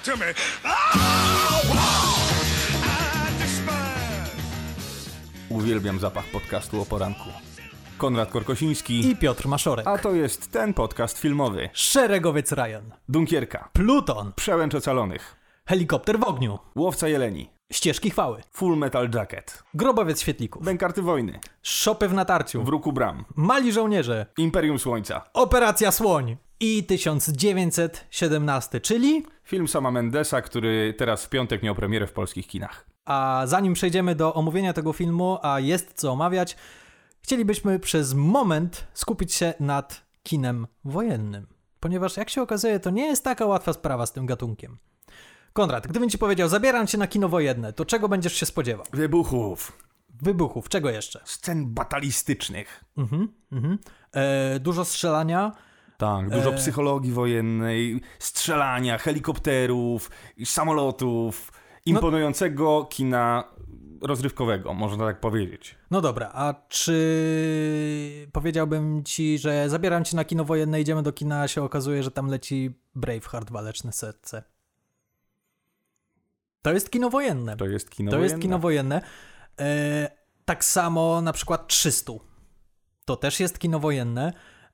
Listen to me. Uwielbiam zapach podcastu o poranku. Konrad Korkosiński, I Piotr Maszorek. a to jest ten podcast filmowy. Szeregowiec Ryan. Dunkierka, Pluton. Przełęcz Ocalonych, Helikopter w ogniu. Łowca Jeleni, Ścieżki chwały. Full Metal Jacket, Grobowiec świetlików. Bękarty Wojny, Szopy w natarciu. Wróku Bram, Mali żołnierze. Imperium Słońca. Operacja Słoń. I 1917, czyli... Film Sama Mendesa, który teraz w piątek miał premierę w polskich kinach. A zanim przejdziemy do omówienia tego filmu, a jest co omawiać, chcielibyśmy przez moment skupić się nad kinem wojennym. Ponieważ jak się okazuje, to nie jest taka łatwa sprawa z tym gatunkiem. Konrad, gdybym ci powiedział, zabieram cię na kino wojenne, to czego będziesz się spodziewał? Wybuchów, Wybuchów, czego jeszcze? scen batalistycznych. Mhm, mhm. E, dużo strzelania, Tak, dużo psychologii wojennej, strzelania, helikopterów, samolotów, imponującego kina rozrywkowego, można tak powiedzieć. No dobra, a czy powiedziałbym ci, że zabieram cię na kino wojenne, idziemy do kina, a się okazuje, że tam leci Braveheart, Waleczne Serce. To jest kino wojenne. To jest kino to wojenne. jest kino wojenne. E, tak samo na przykład 300. To też jest kino wojenne.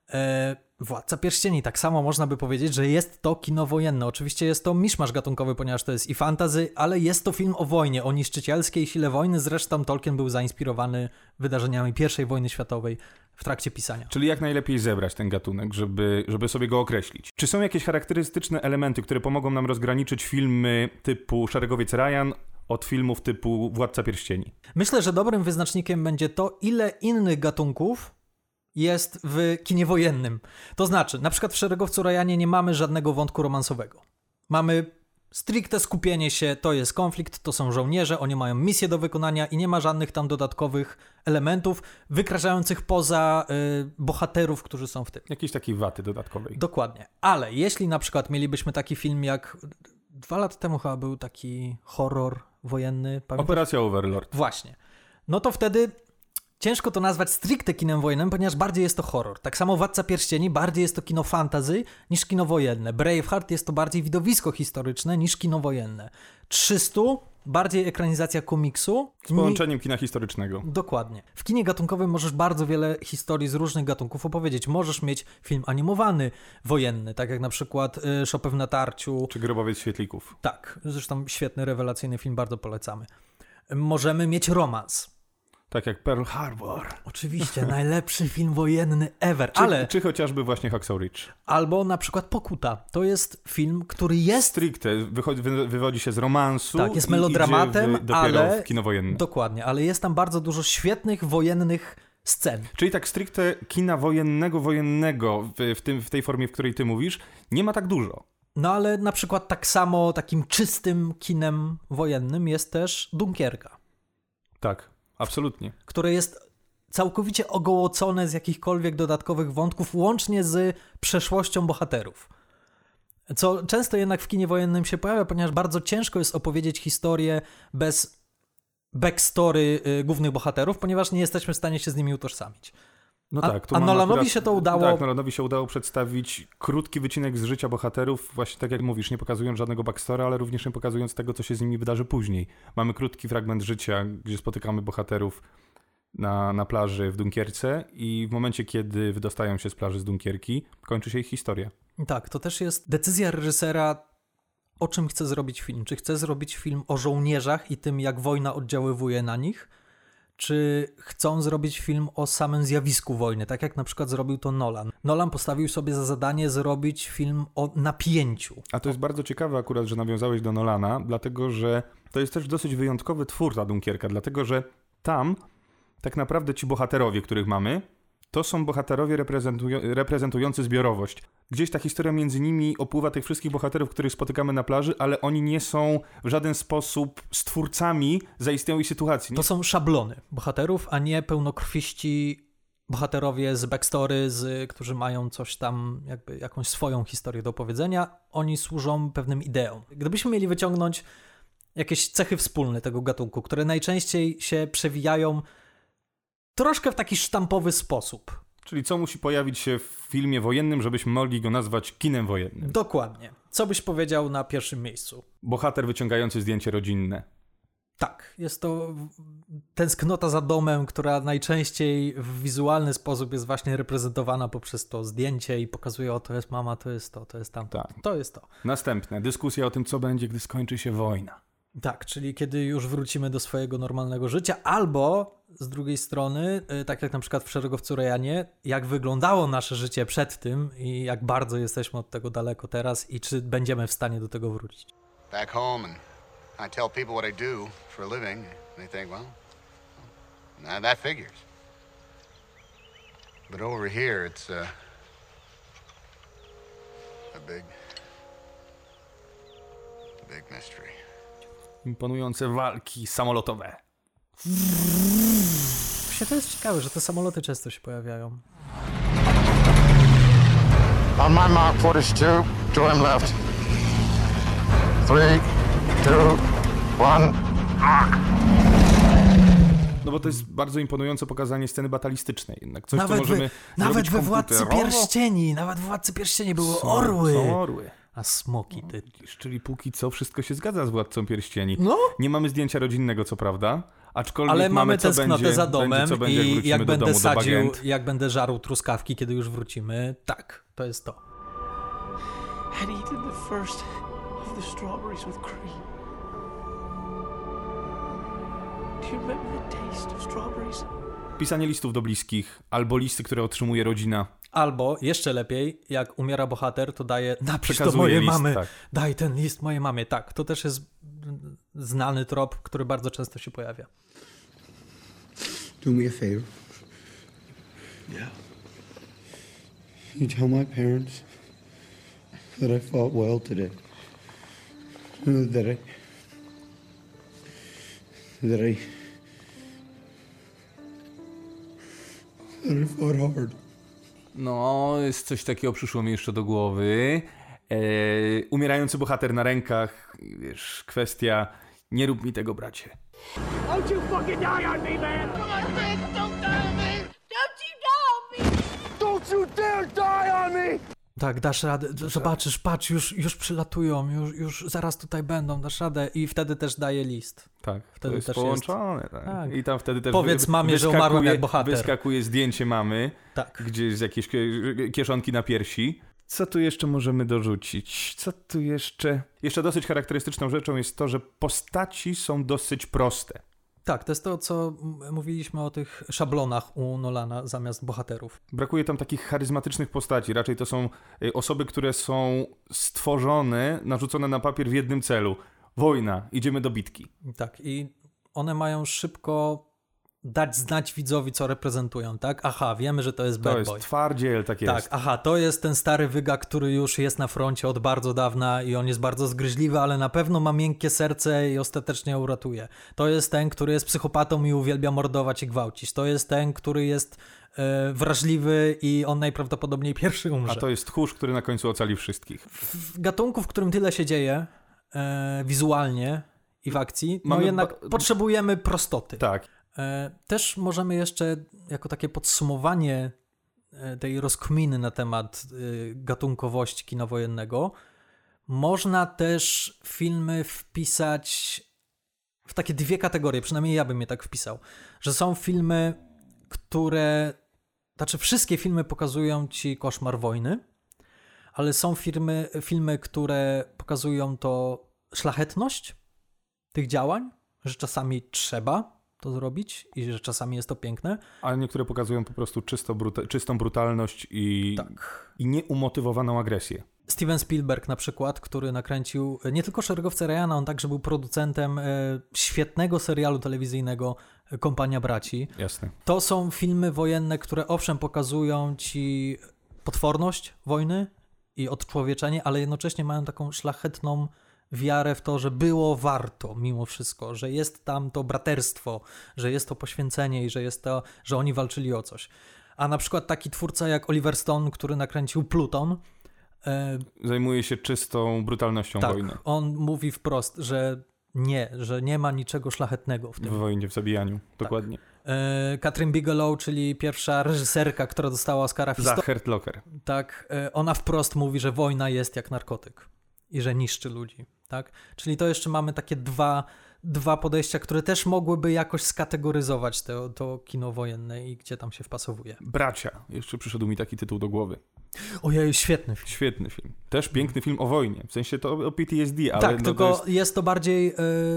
E, Władca Pierścieni, tak samo można by powiedzieć, że jest to kino wojenne. Oczywiście jest to miszmasz gatunkowy, ponieważ to jest i fantazy, ale jest to film o wojnie, o niszczycielskiej sile wojny. Zresztą Tolkien był zainspirowany wydarzeniami I wojny światowej w trakcie pisania. Czyli jak najlepiej zebrać ten gatunek, żeby, żeby sobie go określić. Czy są jakieś charakterystyczne elementy, które pomogą nam rozgraniczyć filmy typu Szeregowiec Ryan od filmów typu Władca Pierścieni? Myślę, że dobrym wyznacznikiem będzie to, ile innych gatunków jest w kinie wojennym. To znaczy, na przykład w Szeregowcu Rajanie nie mamy żadnego wątku romansowego. Mamy stricte skupienie się, to jest konflikt, to są żołnierze, oni mają misję do wykonania i nie ma żadnych tam dodatkowych elementów wykraczających poza y, bohaterów, którzy są w tym. Jakiejś takiej waty dodatkowej. Dokładnie. Ale jeśli na przykład mielibyśmy taki film jak dwa lata temu chyba był taki horror wojenny, pamiętasz? Operacja Overlord. Właśnie. No to wtedy ciężko to nazwać stricte kinem wojennym, ponieważ bardziej jest to horror. Tak samo Władca Pierścieni bardziej jest to kino fantasy niż kino wojenne. Braveheart jest to bardziej widowisko historyczne niż kino wojenne. 300 bardziej ekranizacja komiksu. Z połączeniem kina historycznego. Dokładnie. W kinie gatunkowym możesz bardzo wiele historii z różnych gatunków opowiedzieć. Możesz mieć film animowany, wojenny, tak jak na przykład y, Szopę w natarciu. Czy Grobowiec Świetlików. Tak, zresztą świetny, rewelacyjny film, bardzo polecamy. Możemy mieć romans. Tak jak Pearl Harbor. Oczywiście, najlepszy film wojenny ever, Czy, ale czy chociażby właśnie Hacksaw Ridge. albo na przykład Pokuta. To jest film, który jest Stricte wychodzi, wy, wywodzi się z romansu. Tak, jest melodramatem, w, dopiero ale- w kino wojenne. dokładnie, ale jest tam bardzo dużo świetnych wojennych scen. Czyli tak stricte kina wojennego, wojennego w, w, tym, w tej formie, w której ty mówisz, nie ma tak dużo. No ale na przykład tak samo takim czystym kinem wojennym jest też Dunkierka, Tak, absolutnie. które jest całkowicie ogołocone z jakichkolwiek dodatkowych wątków, łącznie z przeszłością bohaterów. Co często jednak w kinie wojennym się pojawia, ponieważ bardzo ciężko jest opowiedzieć historię bez backstory y, głównych bohaterów, ponieważ nie jesteśmy w stanie się z nimi utożsamić. No A- tak. tu a Nolanowi się to udało- Tak, Nolanowi się udało przedstawić krótki wycinek z życia bohaterów, właśnie tak jak mówisz, nie pokazując żadnego backstory, ale również nie pokazując tego, co się z nimi wydarzy później. Mamy krótki fragment życia, gdzie spotykamy bohaterów na, na plaży w Dunkierce i w momencie, kiedy wydostają się z plaży z Dunkierki, kończy się ich historia. Tak, to też jest decyzja reżysera, o czym chce zrobić film. Czy chce zrobić film o żołnierzach i tym, jak wojna oddziaływuje na nich, czy chcą zrobić film o samym zjawisku wojny, tak jak na przykład zrobił to Nolan. Nolan postawił sobie za zadanie zrobić film o napięciu. A to jest bardzo ciekawe akurat, że nawiązałeś do Nolana, dlatego że to jest też dosyć wyjątkowy twór ta Dunkierka, dlatego że tam tak naprawdę ci bohaterowie, których mamy, to są bohaterowie reprezentują, reprezentujący zbiorowość. Gdzieś ta historia między nimi opływa tych wszystkich bohaterów, których spotykamy na plaży, ale oni nie są w żaden sposób stwórcami zaistniałej sytuacji. To są szablony bohaterów, a nie pełnokrwiści bohaterowie z backstory, z, którzy mają coś tam, jakby jakąś swoją historię do opowiedzenia. Oni służą pewnym ideom. Gdybyśmy mieli wyciągnąć jakieś cechy wspólne tego gatunku, które najczęściej się przewijają troszkę w taki sztampowy sposób. Czyli co musi pojawić się w filmie wojennym, żebyśmy mogli go nazwać kinem wojennym? Dokładnie. Co byś powiedział na pierwszym miejscu? Bohater wyciągający zdjęcie rodzinne. Tak, jest to tęsknota za domem, która najczęściej w wizualny sposób jest właśnie reprezentowana poprzez to zdjęcie i pokazuje, o to jest mama, to jest to, to jest tamto. Tak. To jest to. Następne. Dyskusja o tym, co będzie, gdy skończy się wojna. Tak, czyli kiedy już wrócimy do swojego normalnego życia, albo z drugiej strony, y, tak jak na przykład w Szeregowcu Rejanie, jak wyglądało nasze życie przed tym i jak bardzo jesteśmy od tego daleko teraz i czy będziemy w stanie do tego wrócić. back home and I tell people what I do for a living, and they think, well, nah, that figures. But over here, it's uh, a big, big mystery. Imponujące walki samolotowe. Właśnie to jest ciekawe, że te samoloty często się pojawiają. On my mark, 42, turn left. Three, two, one. No bo to jest bardzo imponujące pokazanie sceny batalistycznej. Jednak coś, Nawet, co możemy we, nawet we Władcy. Pierścieni, nawet w Władcy Pierścieni były Są- orły. Są orły. A smoki, ty. Czyli póki co wszystko się zgadza z Władcą Pierścieni. No. Nie mamy zdjęcia rodzinnego, co prawda, aczkolwiek Ale mamy tęsknotę będzie, za domem będzie, będzie, jak i jak będę domu, do sadził, jak będę żarł truskawki, kiedy już wrócimy. Tak, to jest to. had eaten the first of the strawberries with cream. Do you remember the taste of strawberries? Pisanie listów do bliskich, albo listy, które otrzymuje rodzina. Albo, jeszcze lepiej, jak umiera bohater, to daje napisz do mojej list, mamy. tak. Daj ten list mojej mamie. Tak, to też jest znany trop, który bardzo często się pojawia. Do me a favor. Yeah. You tell my parents that I fought well today. That I. That I. That I fought hard. No, jest coś takiego przyszło mi jeszcze do głowy. E, umierający bohater na rękach, wiesz, kwestia nie rób mi tego, bracie. Don't you fucking die on me, man! Come on, don't die Tak, dasz radę. Zobaczysz, patrz, już, już przylatują, już, już zaraz tutaj będą, dasz radę. I wtedy też daje list. Tak, Wtedy to jest też połączone. Tak. Tak. I tam wtedy też Powiedz wy- mamie, że umarłem jak bohater. Wyskakuje zdjęcie mamy, Tak. gdzieś z jakiejś kie- kieszonki na piersi. Co tu jeszcze możemy dorzucić? Co tu jeszcze? Jeszcze dosyć charakterystyczną rzeczą jest to, że postaci są dosyć proste. Tak, to jest to, co mówiliśmy o tych szablonach u Nolana zamiast bohaterów. Brakuje tam takich charyzmatycznych postaci. Raczej to są y, osoby, które są stworzone, narzucone na papier w jednym celu. Wojna, idziemy do bitki. Tak, i one mają szybko dać znać widzowi, co reprezentują, tak? Aha, wiemy, że to jest To bad jest boy. twardziel, tak jest. Tak, aha, to jest ten stary wyga, który już jest na froncie od bardzo dawna i on jest bardzo zgryźliwy, ale na pewno ma miękkie serce i ostatecznie uratuje. To jest ten, który jest psychopatą i uwielbia mordować i gwałcić. To jest ten, który jest e, wrażliwy i on najprawdopodobniej pierwszy umrze. A to jest tchórz, który na końcu ocali wszystkich. W gatunku, w którym tyle się dzieje e, wizualnie i w akcji, no Mamy jednak ba- potrzebujemy prostoty. Tak. E, Też możemy jeszcze, jako takie podsumowanie e, tej rozkminy na temat e, gatunkowości kina wojennego, można też filmy wpisać w takie dwie kategorie, przynajmniej ja bym je tak wpisał, że są filmy, które, znaczy wszystkie filmy pokazują ci koszmar wojny, ale są filmy, filmy, które pokazują to szlachetność tych działań, że czasami trzeba to zrobić i że czasami jest to piękne. Ale niektóre pokazują po prostu czysto bruta- czystą brutalność i, Tak. i nieumotywowaną agresję. Steven Spielberg na przykład, który nakręcił e, nie tylko Szeregowce Ryana, on także był producentem e, świetnego serialu telewizyjnego e, Kompania Braci. Jasne. To są filmy wojenne, które owszem pokazują ci potworność wojny i odczłowieczenie, ale jednocześnie mają taką szlachetną wiarę w to, że było warto mimo wszystko, że jest tam to braterstwo, że jest to poświęcenie i że jest to, że oni walczyli o coś. A na przykład taki twórca jak Oliver Stone, który nakręcił Pluton, e, Zajmuje się czystą brutalnością tak, wojny. on mówi wprost, że nie, że nie ma niczego szlachetnego w W tym. wojnie, w zabijaniu. Dokładnie. E, Katrin Bigelow, czyli pierwsza reżyserka, która dostała Oscara w Za Hurt Locker. tak, e, ona wprost mówi, że wojna jest jak narkotyk i że niszczy ludzi, tak? Czyli to jeszcze mamy takie dwa, dwa podejścia, które też mogłyby jakoś skategoryzować to, to kino wojenne i gdzie tam się wpasowuje. Bracia. Jeszcze przyszedł mi taki tytuł do głowy. Ojej, świetny film. Świetny film. Też piękny film o wojnie. W sensie to o PTSD, ale tak, no tylko to jest... jest... to bardziej e,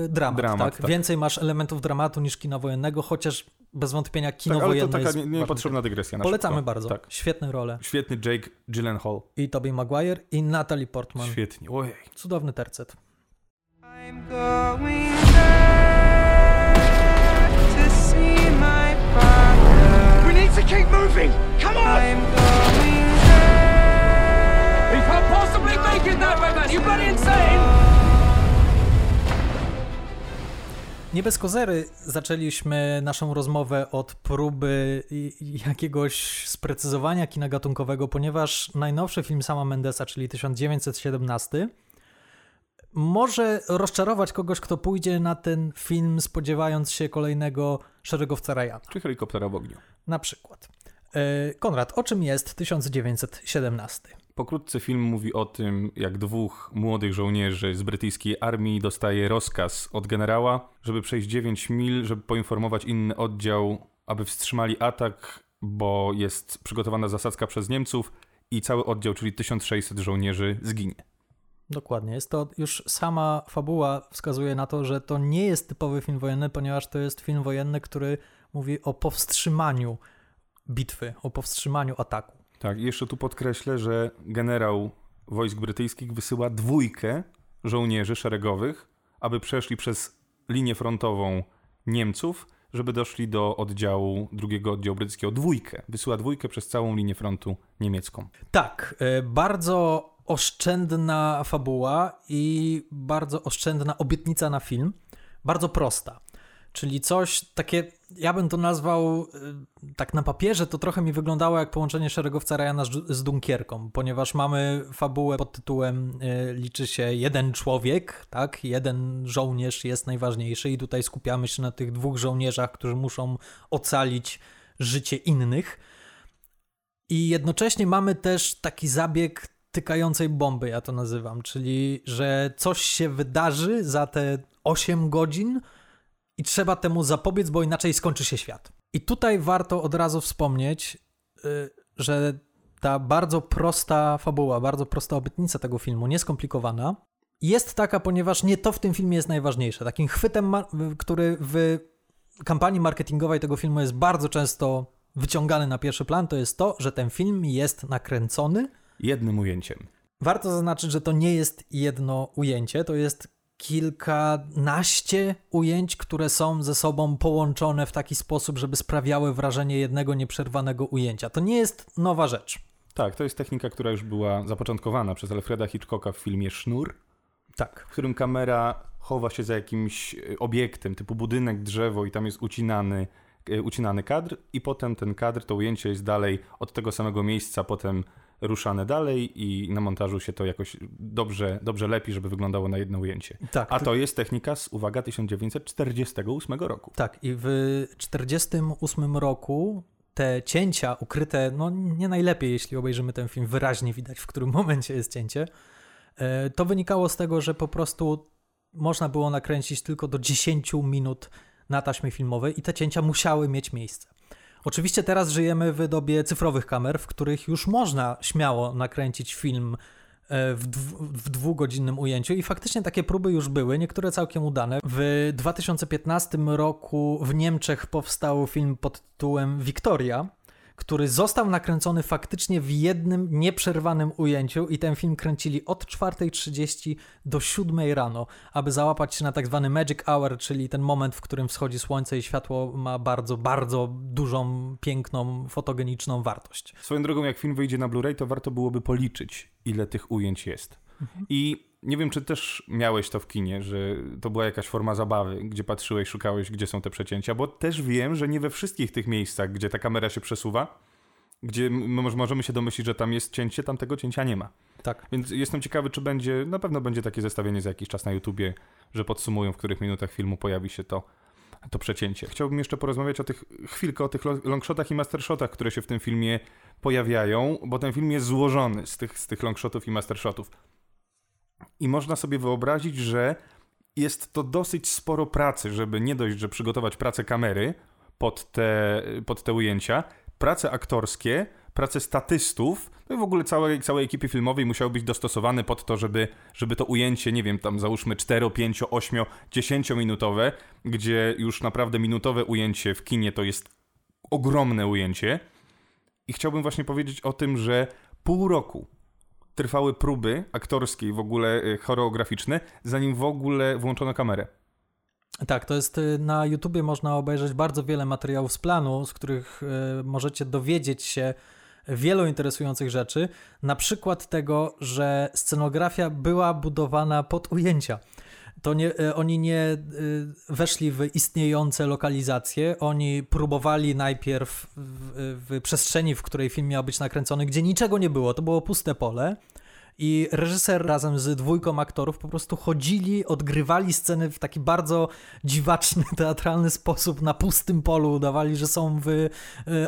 dramat, Dramat, tak? tak. Więcej masz elementów dramatu niż kina wojennego, chociaż bez wątpienia kino Tak, ale to wojenne taka jest niepotrzebna dygresja. Na Polecamy szybko. bardzo. Tak. Świetne role. Świetny Jake Gyllenhaal. I Tobey Maguire i Natalie Portman. Świetnie. Ojej. Cudowny tercet. I'm going back to see my father. We need to keep moving! Come on! Make it that way, man! You bloody insane! Nie bez kozery zaczęliśmy naszą rozmowę od próby jakiegoś sprecyzowania kina gatunkowego, ponieważ najnowszy film sama Mendesa, czyli 1917, może rozczarować kogoś, kto pójdzie na ten film spodziewając się kolejnego szeregowca Ryana. Czy helikoptera w ogniu. Na przykład. E, Konrad, o czym jest 1917? Pokrótce film mówi o tym, jak dwóch młodych żołnierzy z brytyjskiej armii dostaje rozkaz od generała, żeby przejść 9 mil, żeby poinformować inny oddział, aby wstrzymali atak, bo jest przygotowana zasadzka przez Niemców i cały oddział, czyli 1600 żołnierzy, zginie. Dokładnie. Jest to już sama fabuła wskazuje na to, że to nie jest typowy film wojenny, ponieważ to jest film wojenny, który mówi o powstrzymaniu bitwy, o powstrzymaniu ataku. Tak, jeszcze tu podkreślę, że generał wojsk brytyjskich wysyła dwójkę żołnierzy szeregowych, aby przeszli przez linię frontową Niemców, żeby doszli do oddziału, drugiego oddziału brytyjskiego. Dwójkę. Wysyła dwójkę przez całą linię frontu niemiecką. Tak, e, bardzo oszczędna fabuła i bardzo oszczędna obietnica na film. Bardzo prosta. Czyli coś takie, ja bym to nazwał e, tak na papierze, to trochę mi wyglądało jak połączenie szeregowca Ryana z, Dunkierką, ponieważ mamy fabułę pod tytułem e, liczy się jeden człowiek, tak? Jeden żołnierz jest najważniejszy i tutaj skupiamy się na tych dwóch żołnierzach, którzy muszą ocalić życie innych. I jednocześnie mamy też taki zabieg tykającej bomby, ja to nazywam, czyli że coś się wydarzy za te 8 godzin i trzeba temu zapobiec, bo inaczej skończy się świat. I tutaj warto od razu wspomnieć, y, że ta bardzo prosta fabuła, bardzo prosta obietnica tego filmu, nieskomplikowana, jest taka, ponieważ nie to w tym filmie jest najważniejsze. Takim chwytem, który w kampanii marketingowej tego filmu jest bardzo często wyciągany na pierwszy plan, to jest to, że ten film jest nakręcony. Jednym ujęciem. Warto zaznaczyć, że to nie jest jedno ujęcie, to jest kilkanaście ujęć, które są ze sobą połączone w taki sposób, żeby sprawiały wrażenie jednego nieprzerwanego ujęcia. To nie jest nowa rzecz. Tak, to jest technika, która już była zapoczątkowana przez Alfreda Hitchcocka w filmie Sznur, Tak. w którym kamera chowa się za jakimś e, obiektem, typu budynek, drzewo i tam jest ucinany, e, ucinany kadr i potem ten kadr, to ujęcie jest dalej od tego samego miejsca, potem ruszane dalej i na montażu się to jakoś dobrze, dobrze lepi, żeby wyglądało na jedno ujęcie. Tak, A to jest technika z, uwaga, 1948 roku. Tak, i w 1948 roku te cięcia ukryte, no nie najlepiej, jeśli obejrzymy ten film, wyraźnie widać, w którym momencie jest cięcie. E, To wynikało z tego, że po prostu można było nakręcić tylko do 10 minut na taśmie filmowej i te cięcia musiały mieć miejsce. Oczywiście teraz żyjemy w dobie cyfrowych kamer, w których już można śmiało nakręcić film e, w, dwu, w dwugodzinnym ujęciu i faktycznie takie próby już były, niektóre całkiem udane. W 2015 roku w Niemczech powstał film pod tytułem Victoria, który został nakręcony faktycznie w jednym nieprzerwanym ujęciu i ten film kręcili od 4.30 do 7 rano, aby załapać się na tak zwany magic hour, czyli ten moment, w którym wschodzi słońce i światło ma bardzo, bardzo dużą, piękną, fotogeniczną wartość. Swoją drogą, jak film wyjdzie na Blu-ray, to warto byłoby policzyć, ile tych ujęć jest. I nie wiem, czy też miałeś to w kinie, że to była jakaś forma zabawy, gdzie patrzyłeś, szukałeś, gdzie są te przecięcia, bo też wiem, że nie we wszystkich tych miejscach, gdzie ta kamera się przesuwa, gdzie możemy się domyślić, że tam jest cięcie, tam tego cięcia nie ma. Tak. Więc jestem ciekawy, czy będzie, na pewno będzie takie zestawienie za jakiś czas na YouTubie, że podsumują, w których minutach filmu pojawi się to. to przecięcie. Chciałbym jeszcze porozmawiać o tych, chwilkę o tych lo- longshotach i mastershotach, które się w tym filmie pojawiają, bo ten film jest złożony z tych, z tych longshotów i mastershotów. I można sobie wyobrazić, że jest to dosyć sporo pracy, żeby nie dość, że przygotować pracę kamery pod te, pod te ujęcia, prace aktorskie, prace statystów, no i w ogóle całej, całej ekipy filmowej musiały być dostosowane pod to, żeby, żeby to ujęcie, nie wiem, tam załóżmy 4, 5, 8, 10 minutowe, gdzie już naprawdę minutowe ujęcie w kinie to jest ogromne ujęcie. I chciałbym właśnie powiedzieć o tym, że pół roku trwały próby aktorskie i w ogóle y, choreograficzne, zanim w ogóle włączono kamerę. Tak, to jest y, na YouTubie można obejrzeć bardzo wiele materiałów z planu, z których y, możecie dowiedzieć się wielu interesujących rzeczy. Na przykład tego, że scenografia była budowana pod ujęcia. To nie, oni nie weszli w istniejące lokalizacje, oni próbowali najpierw w, w przestrzeni, w której film miał być nakręcony, gdzie niczego nie było, to było puste pole. I reżyser razem z dwójką aktorów po prostu chodzili, odgrywali sceny w taki bardzo dziwaczny, teatralny sposób na pustym polu. Udawali, że są w y,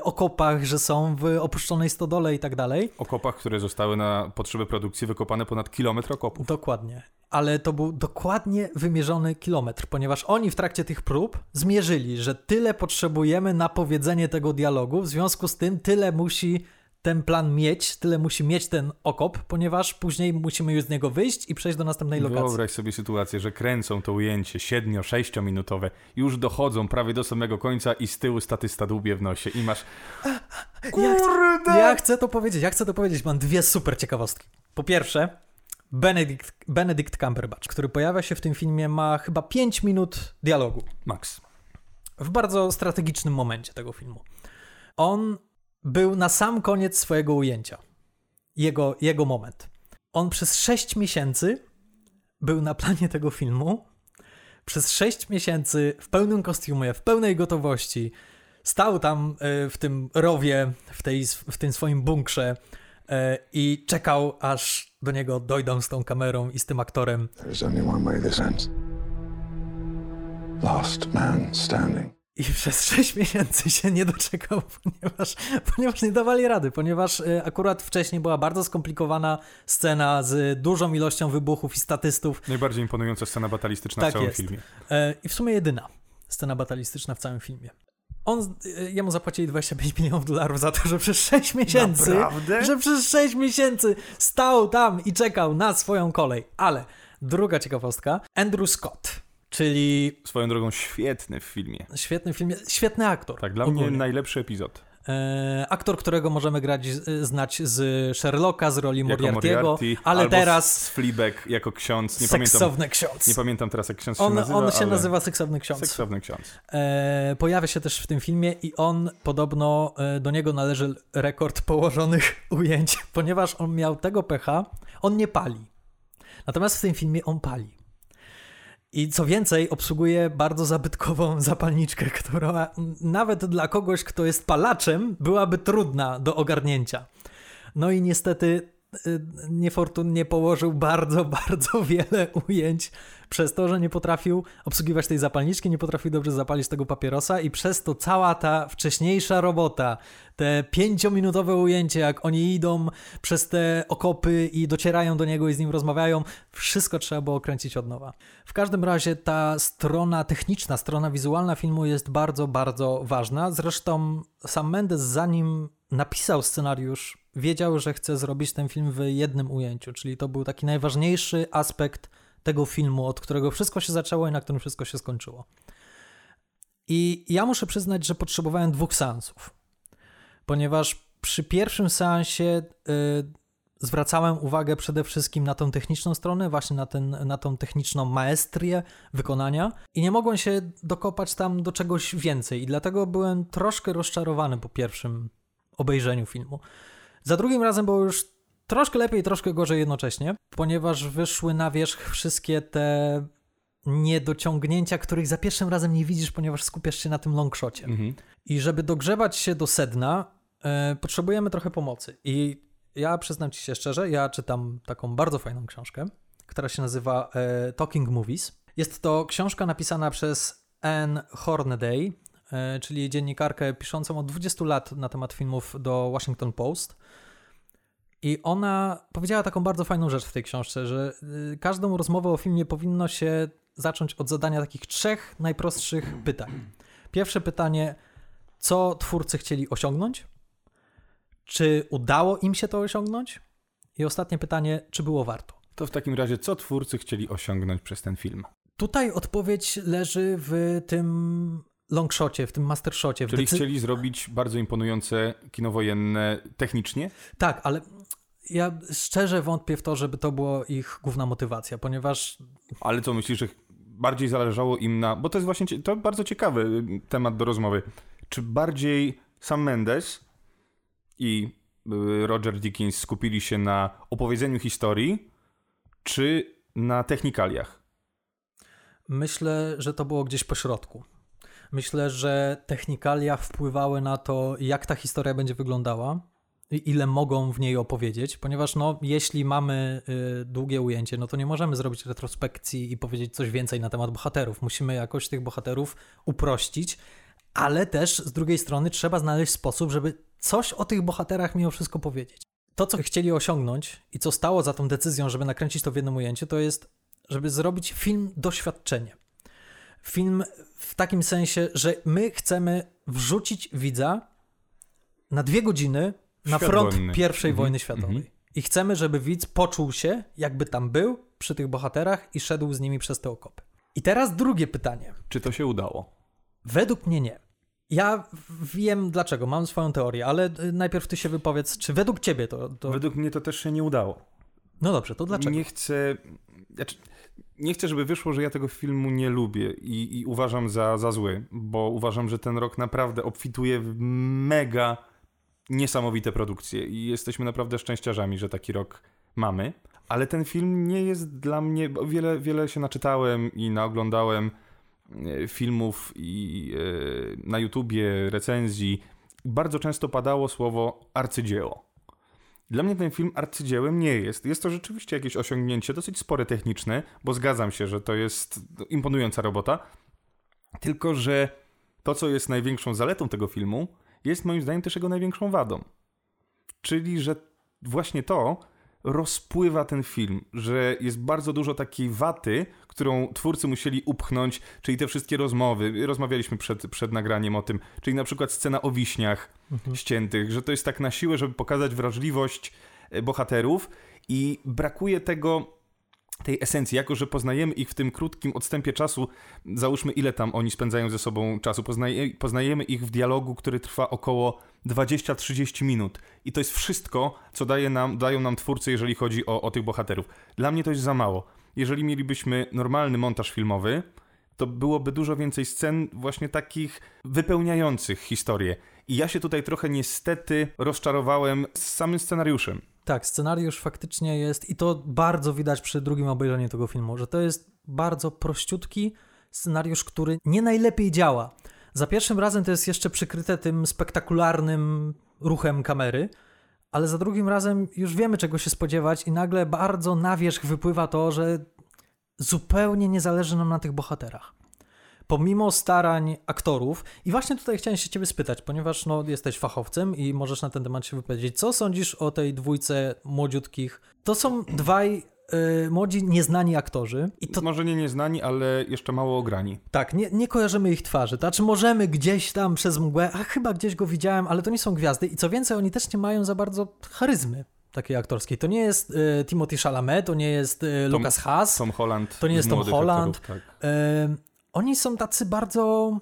okopach, że są w opuszczonej stodole i tak dalej. Okopach, które zostały na potrzeby produkcji wykopane ponad kilometr okopów. Dokładnie. Ale to był dokładnie wymierzony kilometr, ponieważ oni w trakcie tych prób zmierzyli, że tyle potrzebujemy na powiedzenie tego dialogu, w związku z tym tyle musi ten plan mieć, tyle musi mieć ten okop, ponieważ później musimy już z niego wyjść i przejść do następnej lokacji. Wyobraź sobie sytuację, że kręcą to ujęcie 7-6 minutowe, już dochodzą prawie do samego końca i z tyłu statysta dłubie w nosie i masz Ja chcę, ja chcę to powiedzieć, ja chcę to powiedzieć. Mam dwie super ciekawostki. Po pierwsze, Benedict, Benedict Cumberbatch, który pojawia się w tym filmie, ma chyba 5 minut dialogu. Max. W bardzo strategicznym momencie tego filmu. On był na sam koniec swojego ujęcia. Jego, jego moment. On przez 6 miesięcy był na planie tego filmu. Przez 6 miesięcy w pełnym kostiumie, w pełnej gotowości. Stał tam y, w tym rowie, w, tej, w tym swoim bunkrze y, i czekał, aż do niego dojdą z tą kamerą i z tym aktorem. There's only one way this ends. Last man standing. I przez 6 miesięcy się nie doczekał, ponieważ, ponieważ nie dawali rady, ponieważ y, akurat wcześniej była bardzo skomplikowana scena z dużą ilością wybuchów i statystów. Najbardziej imponująca scena batalistyczna Tak w całym jest. filmie. E, I w sumie jedyna scena batalistyczna w całym filmie. On, y, jemu zapłacili 25 milionów dolarów za to, że przez 6 miesięcy, Naprawdę? że przez 6 miesięcy stał tam i czekał na swoją kolej. Ale druga ciekawostka, Andrew Scott, czyli Swoją drogą świetny w filmie. świetny film, świetny aktor. Tak, dla ogólnie. mnie najlepszy epizod. E, aktor, którego możemy grać, z- znać z Sherlocka, z roli Jako Moriarty'ego, Moriarty, ale teraz z Fleabag jako ksiądz. Nie pamiętam, seksowny ksiądz. nie pamiętam teraz jak ksiądz się On, nazywa, on się ale nazywa seksowny ksiądz. Seksowny ksiądz. E, pojawia się też w tym filmie i on podobno e, do niego należy rekord położonych ujęć, ponieważ on miał tego pecha, on nie pali. Natomiast w tym filmie on pali. I co więcej, obsługuje bardzo zabytkową zapalniczkę, która nawet dla kogoś, kto jest palaczem, byłaby trudna do ogarnięcia. No i niestety niefortunnie położył bardzo, bardzo wiele ujęć przez to, że nie potrafił obsługiwać tej zapalniczki, nie potrafił dobrze zapalić tego papierosa i przez to cała ta wcześniejsza robota, te pięciominutowe ujęcie, jak oni idą przez te okopy i docierają do niego i z nim rozmawiają, wszystko trzeba było kręcić od nowa. W każdym razie ta strona techniczna, strona wizualna filmu jest bardzo, bardzo ważna. Zresztą sam Mendes zanim napisał scenariusz, wiedział, że chce zrobić ten film w jednym ujęciu, czyli to był taki najważniejszy aspekt tego filmu, od którego wszystko się zaczęło i na którym wszystko się skończyło. I ja muszę przyznać, że potrzebowałem dwóch seansów, ponieważ przy pierwszym seansie y, zwracałem uwagę przede wszystkim na tą techniczną stronę, właśnie na, ten, na tą techniczną maestrię wykonania i nie mogłem się dokopać tam do czegoś więcej i dlatego byłem troszkę rozczarowany po pierwszym obejrzeniu filmu. Za drugim razem było już troszkę lepiej, troszkę gorzej jednocześnie, ponieważ wyszły na wierzch wszystkie te niedociągnięcia, których za pierwszym razem nie widzisz, ponieważ skupiasz się na tym longshocie. Mhm. I żeby dogrzebać się do sedna, e, potrzebujemy trochę pomocy. I ja przyznam ci się szczerze, ja czytam taką bardzo fajną książkę, która się nazywa e, Talking Movies. Jest to książka napisana przez Anne Hornaday, e, czyli dziennikarkę piszącą od 20 lat na temat filmów do Washington Post. I ona powiedziała taką bardzo fajną rzecz w tej książce, że y, każdą rozmowę o filmie powinno się zacząć od zadania takich trzech najprostszych pytań. Pierwsze pytanie, co twórcy chcieli osiągnąć? Czy udało im się to osiągnąć? I ostatnie pytanie, czy było warto? To w takim razie, co twórcy chcieli osiągnąć przez ten film? Tutaj odpowiedź leży w tym longshocie, w tym mastershocie. Czyli decy- chcieli zrobić bardzo imponujące kino wojenne technicznie? Tak, ale ja szczerze wątpię w to, żeby to było ich główna motywacja, ponieważ Ale co myślisz, że bardziej zależało im na. Bo to jest właśnie to bardzo ciekawy y, temat do rozmowy. Czy bardziej Sam Mendes i y, Roger Dickens skupili się na opowiedzeniu historii, czy na technikaliach? myślę, że to było gdzieś po środku. Myślę, że technikalia wpływały na to, jak ta historia będzie wyglądała i ile mogą w niej opowiedzieć, ponieważ no, jeśli mamy y, długie ujęcie, no to nie możemy zrobić retrospekcji i powiedzieć coś więcej na temat bohaterów. Musimy jakoś tych bohaterów uprościć, ale też z drugiej strony trzeba znaleźć sposób, żeby coś o tych bohaterach mimo wszystko powiedzieć. To, co chcieli osiągnąć i co stało za tą decyzją, żeby nakręcić to w jednym ujęciu, to jest, żeby zrobić film doświadczenie. Film w takim sensie, że my chcemy wrzucić widza na dwie godziny na Świat front wojny. pierwszej Mhm, wojny światowej. mhm. I chcemy, żeby widz poczuł się, jakby tam był przy tych bohaterach i szedł z nimi przez te okopy. I teraz drugie pytanie. Czy to się udało? Według mnie nie. Ja wiem dlaczego, mam swoją teorię, ale y, najpierw ty się wypowiedz, czy według ciebie to. to... Według mnie to też się nie udało. No dobrze, to dlaczego? Nie chcę. Znaczy, nie chcę, żeby wyszło, że ja tego filmu nie lubię i, i uważam za, za zły, bo uważam, że ten rok naprawdę obfituje w mega niesamowite produkcje i jesteśmy naprawdę szczęściarzami, że taki rok mamy. Ale ten film nie jest dla mnie. Bo wiele, wiele się naczytałem i naoglądałem e, filmów i e, na YouTubie, recenzji. Bardzo często padało słowo arcydzieło. Dla mnie ten film arcydziełem nie jest. Jest to rzeczywiście jakieś osiągnięcie dosyć spore techniczne, bo zgadzam się, że to jest imponująca robota. Tylko, że to, co jest największą zaletą tego filmu, jest moim zdaniem też jego największą wadą. Czyli, że właśnie to rozpływa ten film, że jest bardzo dużo takiej waty, którą twórcy musieli upchnąć, czyli te wszystkie rozmowy. Rozmawialiśmy przed, przed nagraniem o tym, czyli na przykład scena o wiśniach ściętych, że to jest tak na siłę, żeby pokazać wrażliwość e, bohaterów i brakuje tego tej esencji, jako że poznajemy ich w tym krótkim odstępie czasu, załóżmy ile tam oni spędzają ze sobą czasu, poznaje, poznajemy ich w dialogu, który trwa około 20-30 minut i to jest wszystko, co daje nam, dają nam twórcy, jeżeli chodzi o, o tych bohaterów. Dla mnie to jest za mało. Jeżeli mielibyśmy normalny montaż filmowy, to byłoby dużo więcej scen właśnie takich wypełniających historię. I ja się tutaj trochę niestety rozczarowałem z samym scenariuszem. Tak, scenariusz faktycznie jest, i to bardzo widać przy drugim obejrzeniu tego filmu, że to jest bardzo prościutki scenariusz, który nie najlepiej działa. Za pierwszym razem to jest jeszcze przykryte tym spektakularnym ruchem kamery, ale za drugim razem już wiemy czego się spodziewać, i nagle bardzo na wierzch wypływa to, że zupełnie nie zależy nam na tych bohaterach. Pomimo starań aktorów, i właśnie tutaj chciałem się ciebie spytać, ponieważ no, jesteś fachowcem i możesz na ten temat się wypowiedzieć. Co sądzisz o tej dwójce młodziutkich? To są dwaj y, młodzi, nieznani aktorzy. I to Może nie nieznani, ale jeszcze mało ograni. tak, nie, nie kojarzymy ich twarzy. To znaczy, możemy gdzieś tam przez mgłę, a chyba gdzieś go widziałem, ale to nie są gwiazdy. I co więcej, oni też nie mają za bardzo charyzmy takiej aktorskiej. To nie jest y, Timothy Chalamet, to nie jest y, Lucas Haas. Tom Holland. To nie jest Tom Holland. aktorów, tak. Oni są tacy bardzo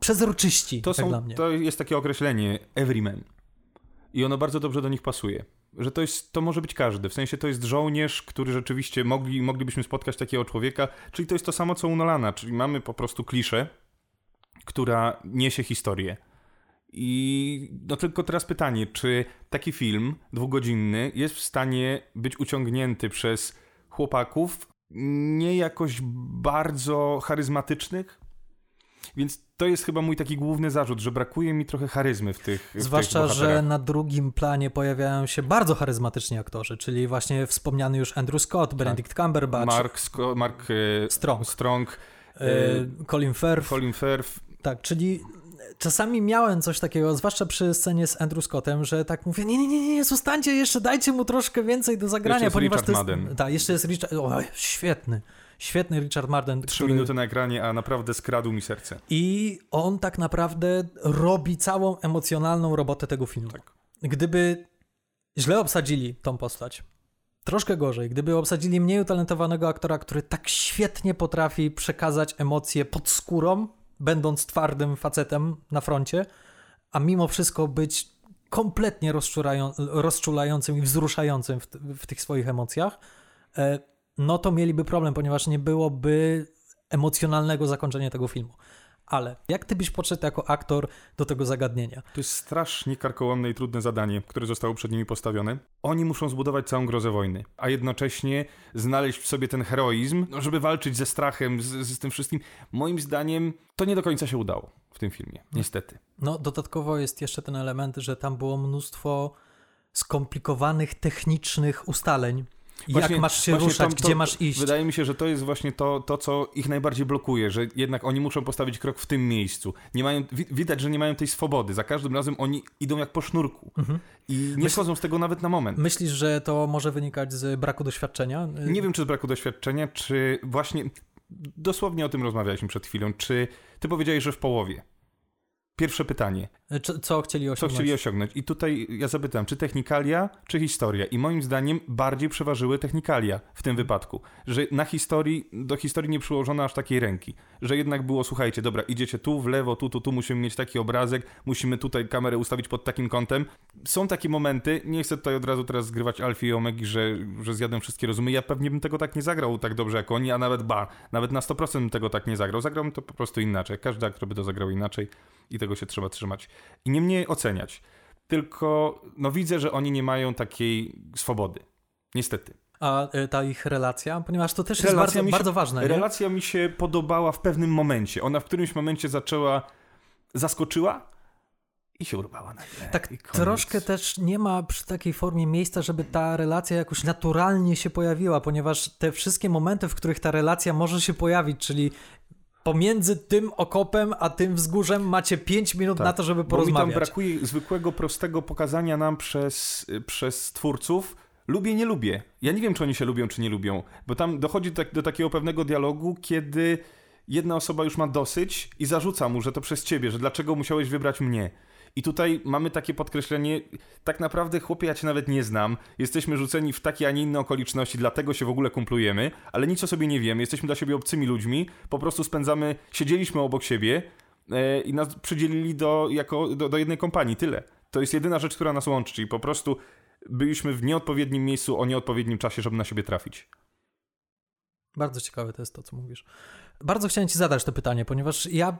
przezroczyści, To, tak są, dla mnie. to jest takie określenie everyman. I ono bardzo dobrze do nich pasuje. Że to, jest, to może być każdy. W sensie to jest żołnierz, który rzeczywiście mogli, moglibyśmy spotkać takiego człowieka. Czyli to jest to samo co u Nolana. Czyli mamy po prostu kliszę, która niesie historię. I no tylko teraz pytanie, czy taki film dwugodzinny jest w stanie być uciągnięty przez chłopaków nie jakoś bardzo charyzmatycznych? Więc to jest chyba mój taki główny zarzut, że brakuje mi trochę charyzmy w tych w Zwłaszcza, tych że na drugim planie pojawiają się bardzo charyzmatyczni aktorzy, czyli właśnie wspomniany już Andrew Scott, Benedict Cumberbatch. Mark, Sko- Mark e, Strong. Strong E, Colin Firth. Colin Firth. Tak, czyli czasami miałem coś takiego, zwłaszcza przy scenie z Andrew Scottem, że tak mówię, nie, nie, nie, nie, zostańcie jeszcze, dajcie mu troszkę więcej do zagrania, Jeszcze ponieważ Richard to jest... Tak, jeszcze jest Richard... O, świetny. Świetny Richard Marden. Trzy minuty na ekranie, a naprawdę skradł mi serce. I on tak naprawdę robi całą emocjonalną robotę tego filmu. Tak. Gdyby źle obsadzili tą postać, troszkę gorzej, gdyby obsadzili mniej utalentowanego aktora, który tak świetnie potrafi przekazać emocje pod skórą, będąc twardym facetem na froncie, a mimo wszystko być kompletnie rozczulają, rozczulającym i wzruszającym w, w tych swoich emocjach, e, no to mieliby problem, ponieważ nie byłoby emocjonalnego zakończenia tego filmu. Ale jak ty byś podszedł jako aktor do tego zagadnienia? To jest strasznie karkołomne i trudne zadanie, które zostało przed nimi postawione. Oni muszą zbudować całą grozę wojny, a jednocześnie znaleźć w sobie ten heroizm, no, żeby walczyć ze strachem, z, z tym wszystkim. Moim zdaniem to nie do końca się udało w tym filmie, niestety. No, dodatkowo jest jeszcze ten element, że tam było mnóstwo skomplikowanych, technicznych ustaleń. Właśnie- jak masz się ruszać, to- gdzie masz iść. Wydaje mi się, że to jest właśnie to, to, co ich najbardziej blokuje, że jednak oni muszą postawić krok w tym miejscu. Nie mają, wi- widać, że nie mają tej swobody. Za każdym razem oni idą jak po sznurku. Mhm. I nie schodzą z tego nawet na moment. Myślisz, że to może wynikać z braku doświadczenia? Nie wiem, czy z braku doświadczenia, czy właśnie dosłownie o tym rozmawialiśmy przed chwilą. Czy ty powiedziałeś, że w połowie? Pierwsze pytanie. Co, co chcieli Co osiągnąć? chcieli osiągnąć? I tutaj ja zapytałem, czy technikalia, czy historia? I moim zdaniem bardziej przeważyły technikalia w tym wypadku. Że na historii, do historii nie przyłożono aż takiej ręki. Że jednak było, słuchajcie, dobra, idziecie tu, w lewo, tu, tu, tu, musimy mieć taki obrazek, musimy tutaj kamerę ustawić pod takim kątem. Są takie momenty, nie chcę tutaj od razu teraz zgrywać Alfie i Omegi, że, że zjadłem wszystkie rozumy. Ja pewnie bym tego tak nie zagrał tak dobrze jak oni, a nawet ba, nawet na 100% bym tego tak nie zagrał. Zagrałbym to po prostu inaczej. Każdy aktor by to zagrał inaczej i tego się trzeba trzymać. I nie mnie oceniać. Tylko no widzę, że oni nie mają takiej swobody. Niestety. A y, ta ich relacja? Ponieważ to też jest Relacja bardzo, mi się- bardzo ważne. Nie? Relacja mi się podobała w pewnym momencie. Ona w którymś momencie zaczęła, zaskoczyła i się urwała nagle. Tak troszkę też nie ma przy takiej formie miejsca, żeby ta relacja jakoś naturalnie się pojawiła, ponieważ te wszystkie momenty, w których ta relacja może się pojawić, czyli pomiędzy tym okopem a tym wzgórzem macie 5 minut Tak, na to, żeby Bo mi tam porozmawiać. brakuje zwykłego, prostego pokazania nam przez, przez twórców. Lubię, nie lubię. Ja nie wiem, czy oni się lubią, czy nie lubią, bo tam dochodzi tak, do takiego pewnego dialogu, kiedy jedna osoba już ma dosyć i zarzuca mu, że to przez ciebie, że dlaczego musiałeś wybrać mnie. I tutaj mamy takie podkreślenie, tak naprawdę chłopie, ja cię nawet nie znam, jesteśmy rzuceni w takie, a nie inne okoliczności, dlatego się w ogóle kumplujemy, ale nic o sobie nie wiemy, jesteśmy dla siebie obcymi ludźmi, po prostu spędzamy, siedzieliśmy obok siebie e, i nas przydzielili do, jako, do, do jednej kompanii, tyle. To jest jedyna rzecz, która nas łączy, czyli po prostu byliśmy w nieodpowiednim miejscu o nieodpowiednim czasie, żeby na siebie trafić. Bardzo ciekawe to jest to, co mówisz. Bardzo chciałem ci zadać to pytanie, ponieważ ja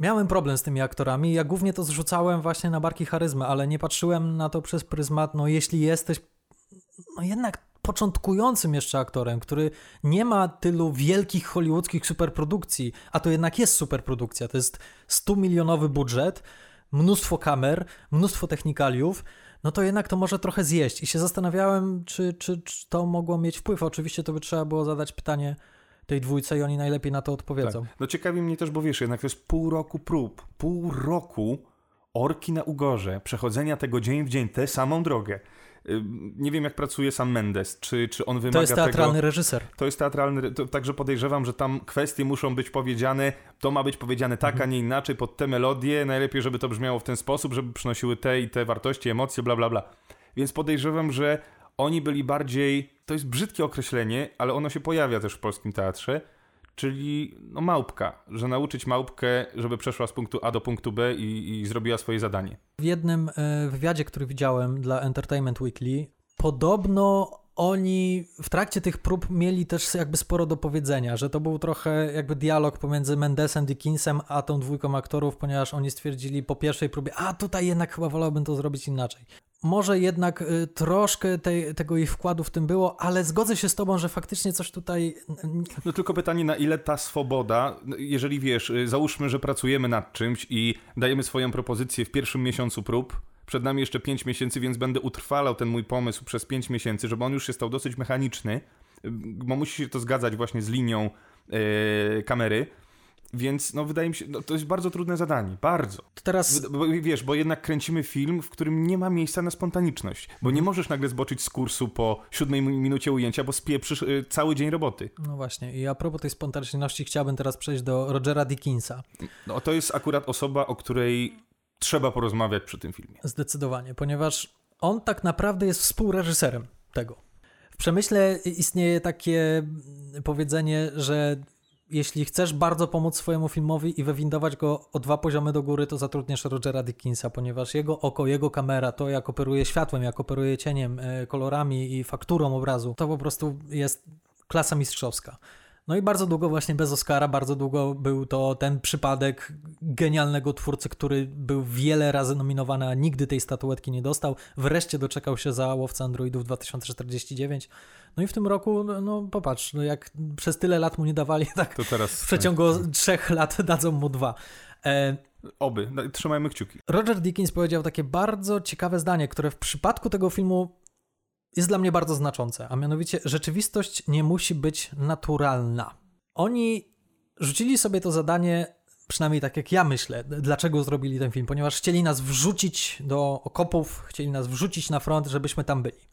miałem problem z tymi aktorami. Ja głównie to zrzucałem właśnie na barki charyzmy, ale nie patrzyłem na to przez pryzmat, no jeśli jesteś no jednak początkującym jeszcze aktorem, który nie ma tylu wielkich hollywoodzkich superprodukcji, a to jednak jest superprodukcja, to jest 100 milionowy budżet, mnóstwo kamer, mnóstwo technikaliów, no to jednak to może trochę zjeść. I się zastanawiałem, czy, czy, czy to mogło mieć wpływ. Oczywiście to by trzeba było zadać pytanie tej dwójce i oni najlepiej na to odpowiedzą. Tak. No ciekawi mnie też, bo wiesz, jednak to jest pół roku prób, pół roku orki na Ugorze, przechodzenia tego dzień w dzień, tę samą drogę. Nie wiem, jak pracuje sam Mendes, czy, czy on wymaga To jest teatralny tego... reżyser. To jest teatralny, to, także podejrzewam, że tam kwestie muszą być powiedziane, to ma być powiedziane tak, a nie inaczej, pod te melodie, najlepiej, żeby to brzmiało w ten sposób, żeby przynosiły te i te wartości, emocje, bla, bla, bla. Więc podejrzewam, że oni byli bardziej, to jest brzydkie określenie, ale ono się pojawia też w polskim teatrze, czyli no małpka, że nauczyć małpkę, żeby przeszła z punktu A do punktu B i, i zrobiła swoje zadanie. W jednym e, wywiadzie, który widziałem dla Entertainment Weekly, podobno oni w trakcie tych prób mieli też jakby sporo do powiedzenia, że to był trochę jakby dialog pomiędzy Mendesem, Dickinsem, a tą dwójką aktorów, ponieważ oni stwierdzili po pierwszej próbie, a tutaj jednak chyba wolałbym to zrobić inaczej. Może jednak y, troszkę tej, tego ich wkładu w tym było, ale zgodzę się z tobą, że faktycznie coś tutaj No tylko pytanie, na ile ta swoboda, jeżeli wiesz, y, załóżmy, że pracujemy nad czymś i dajemy swoją propozycję w pierwszym miesiącu prób, przed nami jeszcze 5 miesięcy, więc będę utrwalał ten mój pomysł przez 5 miesięcy, żeby on już się stał dosyć mechaniczny, y, bo musi się to zgadzać właśnie z linią e, kamery. Więc no wydaje mi się, no, to jest bardzo trudne zadanie, bardzo. To teraz Bo, wiesz, bo jednak kręcimy film, w którym nie ma miejsca na spontaniczność, bo nie możesz nagle zboczyć z kursu po siódmej mi- minucie ujęcia, bo spieprzysz y, cały dzień roboty. No właśnie, i a propos tej spontaniczności chciałbym teraz przejść do Rogera Dickinsa. No to jest akurat osoba, o której trzeba porozmawiać przy tym filmie. Zdecydowanie, ponieważ on tak naprawdę jest współreżyserem tego. W przemyśle istnieje takie powiedzenie, że jeśli chcesz bardzo pomóc swojemu filmowi i wywindować go o dwa poziomy do góry, to zatrudniasz Rogera Dickinsa, ponieważ jego oko, jego kamera, to jak operuje światłem, jak operuje cieniem, e, kolorami i fakturą obrazu, to po prostu jest klasa mistrzowska. No i bardzo długo właśnie bez Oscara, bardzo długo był to ten przypadek genialnego twórcy, który był wiele razy nominowany, a nigdy tej statuetki nie dostał. Wreszcie doczekał się za Łowca Androidów 2049. No i w tym roku, no, no popatrz, no jak przez tyle lat mu nie dawali, tak w przeciągu trzech lat dadzą mu dwa. E, oby, no, trzymajmy kciuki. Roger Dickens powiedział takie bardzo ciekawe zdanie, które w przypadku tego filmu jest dla mnie bardzo znaczące, a mianowicie rzeczywistość nie musi być naturalna. Oni rzucili sobie to zadanie, przynajmniej tak jak ja myślę, dlaczego zrobili ten film, ponieważ chcieli nas wrzucić do okopów, chcieli nas wrzucić na front, żebyśmy tam byli.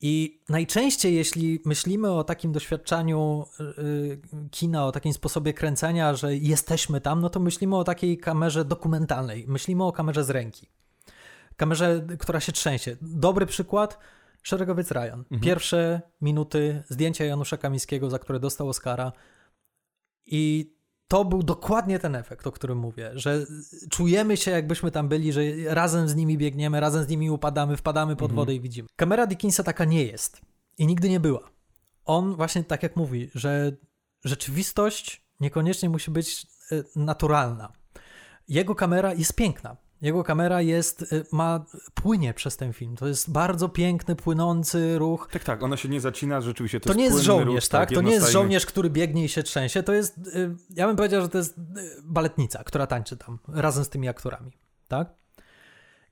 I najczęściej, jeśli myślimy o takim doświadczeniu yy, kina, o takim sposobie kręcenia, że jesteśmy tam, no to myślimy o takiej kamerze dokumentalnej. Myślimy o kamerze z ręki. Kamerze, która się trzęsie. Dobry przykład, Szeregowiec Ryan. Pierwsze minuty zdjęcia Janusza Kamińskiego, za które dostał Oscara. I to był dokładnie ten efekt, o którym mówię, że czujemy się, jakbyśmy tam byli, że razem z nimi biegniemy, razem z nimi upadamy, wpadamy pod wodę i widzimy. Kamera Dickinsa taka nie jest i nigdy nie była. On właśnie tak jak mówi, że rzeczywistość niekoniecznie musi być e, naturalna. Jego kamera jest piękna. Jego kamera jest, e, ma, płynie przez ten film. To jest bardzo piękny, płynący ruch. Tak, tak, ona się nie zacina, rzeczywiście to, To, nie jest żołnierz, ruch, tak? To nie jest żołnierz, który biegnie i się trzęsie. To jest, y, ja bym powiedział, że to jest y, baletnica, która tańczy tam razem z tymi aktorami, tak?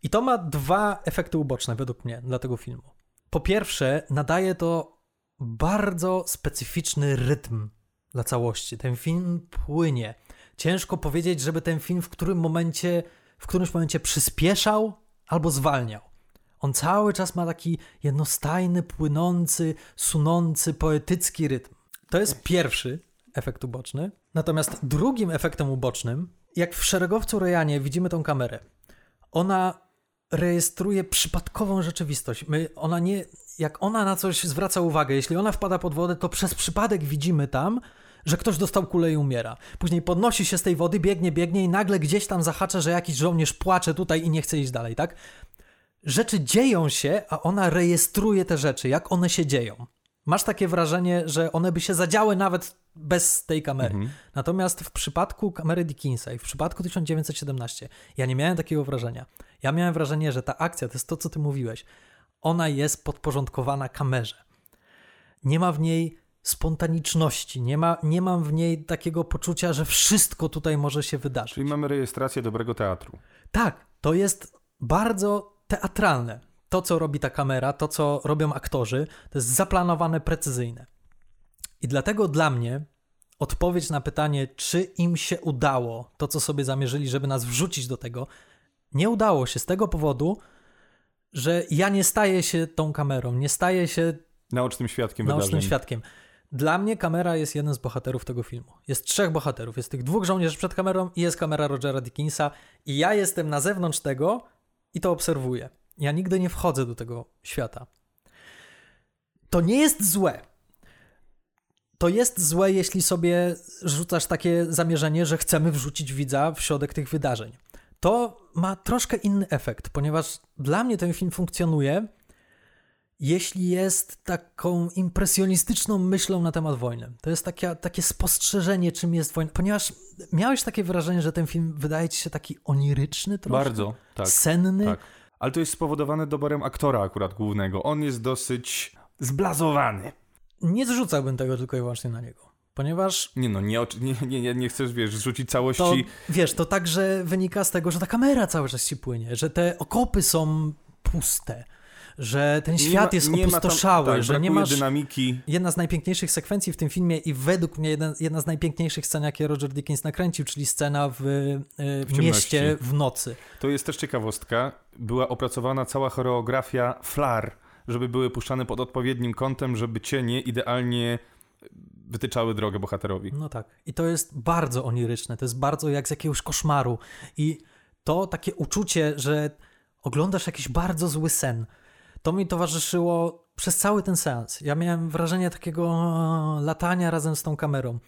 I to ma dwa efekty uboczne według mnie dla tego filmu. Po pierwsze, nadaje to bardzo specyficzny rytm dla całości. Ten film płynie. Ciężko powiedzieć, żeby ten film w którym momencie, w którymś momencie przyspieszał albo zwalniał. On cały czas ma taki jednostajny, płynący, sunący, poetycki rytm. To jest pierwszy efekt uboczny. Natomiast drugim efektem ubocznym, jak w szeregowcu Rejanie widzimy tą kamerę, ona rejestruje przypadkową rzeczywistość. My, ona nie, jak ona na coś zwraca uwagę, jeśli ona wpada pod wodę, to przez przypadek widzimy tam, że ktoś dostał kulę i umiera. Później podnosi się z tej wody, biegnie, biegnie i nagle gdzieś tam zahacza, że jakiś żołnierz płacze tutaj i nie chce iść dalej, tak? rzeczy dzieją się, a ona rejestruje te rzeczy, jak one się dzieją. Masz takie wrażenie, że one by się zadziały nawet bez tej kamery. Natomiast w przypadku kamery Dickinsa i w przypadku 1917 ja nie miałem takiego wrażenia. Ja miałem wrażenie, że ta akcja, to jest to, co ty mówiłeś, ona jest podporządkowana kamerze. Nie ma w niej spontaniczności, nie, ma, nie mam w niej takiego poczucia, że wszystko tutaj może się wydarzyć. Czyli mamy rejestrację dobrego teatru. Tak, to jest bardzo teatralne. To, co robi ta kamera, to, co robią aktorzy, to jest zaplanowane, precyzyjne. I dlatego dla mnie odpowiedź na pytanie, czy im się udało to, co sobie zamierzyli, żeby nas wrzucić do tego, nie udało się z tego powodu, że ja nie staję się tą kamerą, nie staję się Naocznym świadkiem naocznym wydarzeń. świadkiem. Dla mnie kamera jest jeden z bohaterów tego filmu. Jest trzech bohaterów. Jest tych dwóch żołnierzy przed kamerą i jest kamera Rogera Dickinsa. I ja jestem na zewnątrz tego i to obserwuję. Ja nigdy nie wchodzę do tego świata. To nie jest złe. To jest złe, jeśli sobie rzucasz takie zamierzenie, że chcemy wrzucić widza w środek tych wydarzeń. To ma troszkę inny efekt, ponieważ dla mnie ten film funkcjonuje, jeśli jest taką impresjonistyczną myślą na temat wojny. To jest takie, takie spostrzeżenie, czym jest wojna. Ponieważ miałeś takie wrażenie, że ten film wydaje ci się taki oniryczny troszkę? Bardzo, tak. Senny? Tak. Ale to jest spowodowane doborem aktora akurat głównego. On jest dosyć zblazowany. Nie zrzucałbym tego tylko i wyłącznie na niego. Ponieważ Nie no, nie, nie, nie, nie, chcesz, wiesz, zrzucić całości. to, wiesz, to także wynika z tego, że ta kamera cały czas ci płynie, że te okopy są puste, że ten świat ma- jest ma tam- opustoszały, tak, że nie masz... dynamiki. Jedna z najpiękniejszych sekwencji w tym filmie i według mnie jedna, jedna z najpiękniejszych scen, jakie Roger Dickens nakręcił, czyli scena w, y, w mieście w nocy. To jest też ciekawostka. Była opracowana cała choreografia flar, żeby były puszczane pod odpowiednim kątem, żeby cienie idealnie wytyczały drogę bohaterowi. No tak. I to jest bardzo oniryczne, to jest bardzo jak z jakiegoś koszmaru. I to takie uczucie, że oglądasz jakiś bardzo zły sen, to mi towarzyszyło przez cały ten seans. Ja miałem wrażenie takiego latania razem z tą kamerą.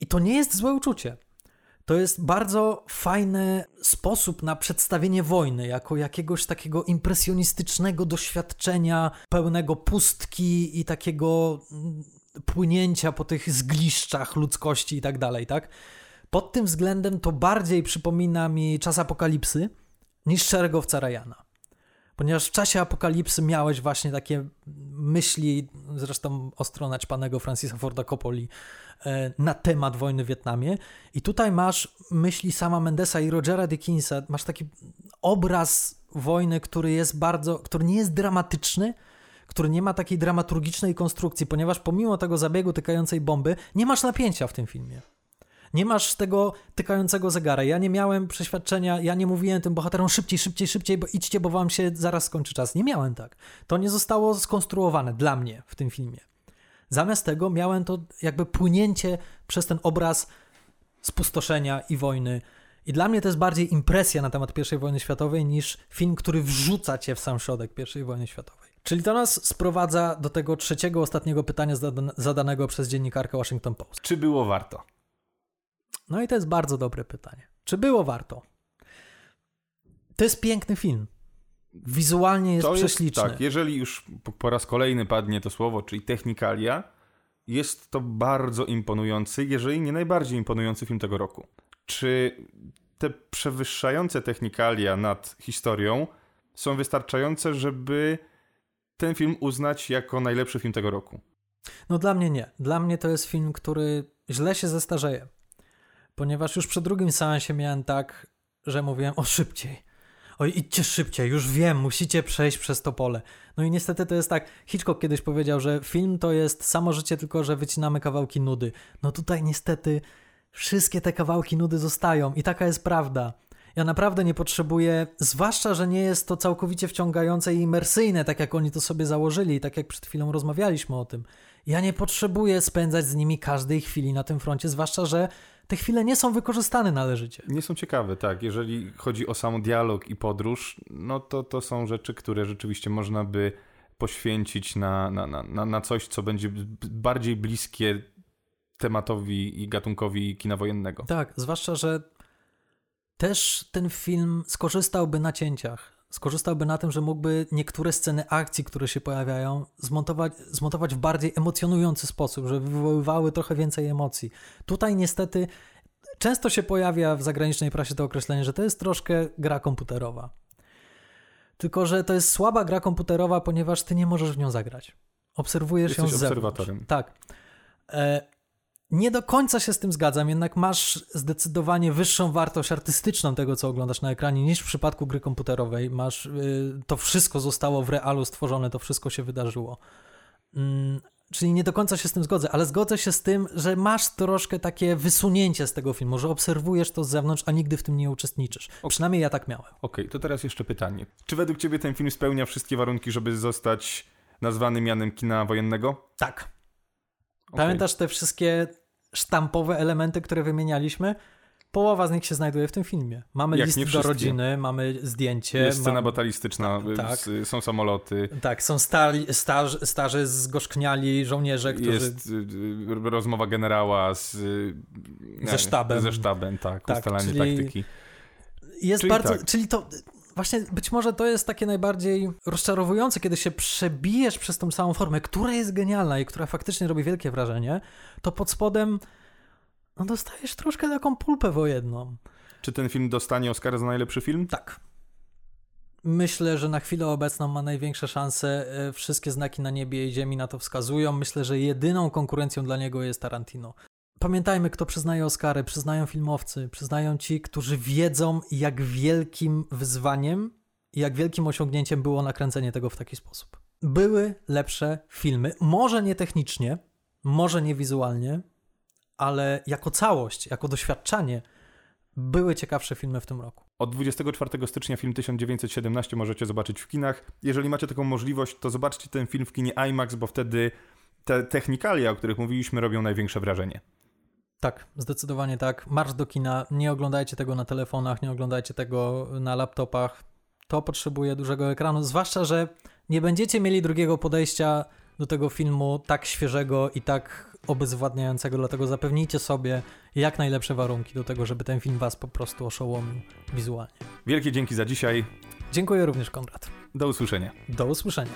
I to nie jest złe uczucie. To jest bardzo fajny sposób na przedstawienie wojny, jako jakiegoś takiego impresjonistycznego doświadczenia, pełnego pustki i takiego mm, płynięcia po tych zgliszczach ludzkości i tak dalej, tak? Pod tym względem to bardziej przypomina mi czas apokalipsy niż szeregowca Ryana. Ponieważ w czasie apokalipsy miałeś właśnie takie myśli, zresztą ostro naćpanego Francisa Forda Coppoli, e, na temat wojny w Wietnamie. I tutaj masz myśli sama Mendesa i Rogera Dickinsa, masz taki obraz wojny, który jest bardzo, który nie jest dramatyczny, który nie ma takiej dramaturgicznej konstrukcji, ponieważ pomimo tego zabiegu tykającej bomby, nie masz napięcia w tym filmie. Nie masz tego tykającego zegara. Ja nie miałem przeświadczenia, ja nie mówiłem tym bohaterom szybciej, szybciej, szybciej, bo idźcie, bo wam się zaraz skończy czas. Nie miałem tak. To nie zostało skonstruowane dla mnie w tym filmie. Zamiast tego miałem to jakby płynięcie przez ten obraz spustoszenia i wojny. I dla mnie to jest bardziej impresja na temat I wojny światowej niż film, który wrzuca cię w sam środek I wojny światowej. Czyli to nas sprowadza do tego trzeciego, ostatniego pytania zada- zadanego przez dziennikarkę Washington Post. Czy było warto? No i to jest bardzo dobre pytanie. Czy było warto? To jest piękny film. Wizualnie jest to jest prześliczny. tak, jeżeli już po, po raz kolejny padnie to słowo, czyli technikalia, jest to bardzo imponujący, jeżeli nie najbardziej imponujący film tego roku. Czy te przewyższające technikalia nad historią są wystarczające, żeby ten film uznać jako najlepszy film tego roku? No dla mnie nie. Dla mnie to jest film, który źle się zestarzeje. Ponieważ już przy drugim seansie miałem tak, że mówiłem o szybciej. Oj, idźcie szybciej, już wiem, musicie przejść przez to pole. No i niestety to jest tak, Hitchcock kiedyś powiedział, że film to jest samo życie, tylko że wycinamy kawałki nudy. No tutaj niestety wszystkie te kawałki nudy zostają i taka jest prawda. Ja naprawdę nie potrzebuję, zwłaszcza, że nie jest to całkowicie wciągające i imersyjne, tak jak oni to sobie założyli, tak jak przed chwilą rozmawialiśmy o tym. Ja nie potrzebuję spędzać z nimi każdej chwili na tym froncie, zwłaszcza, że te chwile nie są wykorzystane należycie. Nie są ciekawe, tak. Jeżeli chodzi o sam dialog i podróż, no to to są rzeczy, które rzeczywiście można by poświęcić na, na, na, na- coś, co będzie bardziej bliskie tematowi i gatunkowi kina wojennego. Tak, zwłaszcza, że też ten film skorzystałby na cięciach. Skorzystałby na tym, że mógłby niektóre sceny akcji, które się pojawiają, zmontować, zmontować w bardziej emocjonujący sposób, żeby wywoływały trochę więcej emocji. Tutaj niestety często się pojawia w zagranicznej prasie to określenie, że to jest troszkę gra komputerowa. Tylko, że to jest słaba gra komputerowa, ponieważ ty nie możesz w nią zagrać. Obserwujesz ją Jesteś z zewnątrz. obserwatorem. Tak. E, nie do końca się z tym zgadzam, jednak masz zdecydowanie wyższą wartość artystyczną tego, co oglądasz na ekranie, niż w przypadku gry komputerowej. Masz, y, to wszystko zostało w realu stworzone, to wszystko się wydarzyło. Mm, czyli nie do końca się z tym zgodzę, ale zgodzę się z tym, że masz troszkę takie wysunięcie z tego filmu, że obserwujesz to z zewnątrz, a nigdy w tym nie uczestniczysz. Przynajmniej ja tak miałem. Okej, to teraz jeszcze pytanie. Czy według ciebie ten film spełnia wszystkie warunki, żeby zostać nazwany mianem kina wojennego? Tak. Okej. Pamiętasz te wszystkie sztampowe elementy, które wymienialiśmy? Połowa z nich się znajduje w tym filmie. Mamy Jak list do rodziny, mamy zdjęcie. Jest scena mam- batalistyczna, Tak. s- są samoloty, Tak, są stali, staż, starzy zgorzkniali żołnierze, którzy... jest y, y, rozmowa generała z... y, Ze sztabem. Ze sztabem, tak, Tak, ustalanie czyli- taktyki. Jest czyli bardzo... tak. Czyli to... Właśnie być może to jest takie najbardziej rozczarowujące, kiedy się przebijesz przez tą całą formę, która jest genialna i która faktycznie robi wielkie wrażenie, to pod spodem no dostajesz troszkę taką pulpę wojenną. Czy ten film dostanie Oscara za najlepszy film? Tak. Myślę, że na chwilę obecną ma największe szanse. E, Wszystkie znaki na niebie i ziemi na to wskazują. Myślę, że jedyną konkurencją dla niego jest Tarantino. Pamiętajmy, kto przyznaje Oscary. Przyznają filmowcy, przyznają ci, którzy wiedzą, jak wielkim wyzwaniem i jak wielkim osiągnięciem było nakręcenie tego w taki sposób. Były lepsze filmy, może nie technicznie, może nie wizualnie, ale jako całość, jako doświadczenie, były ciekawsze filmy w tym roku. Od 24 stycznia film 1917 możecie zobaczyć w kinach. Jeżeli macie taką możliwość, to zobaczcie ten film w kinie IMAX, bo wtedy te technikalia, o których mówiliśmy, robią największe wrażenie. Tak, zdecydowanie tak. Marsz do kina. Nie oglądajcie tego na telefonach, nie oglądajcie tego na laptopach. To potrzebuje dużego ekranu, zwłaszcza, że nie będziecie mieli drugiego podejścia do tego filmu tak świeżego i tak obezwładniającego, dlatego zapewnijcie sobie jak najlepsze warunki do tego, żeby ten film was po prostu oszołomił wizualnie. Wielkie dzięki za dzisiaj. Dziękuję również, Konrad. Do usłyszenia. Do usłyszenia.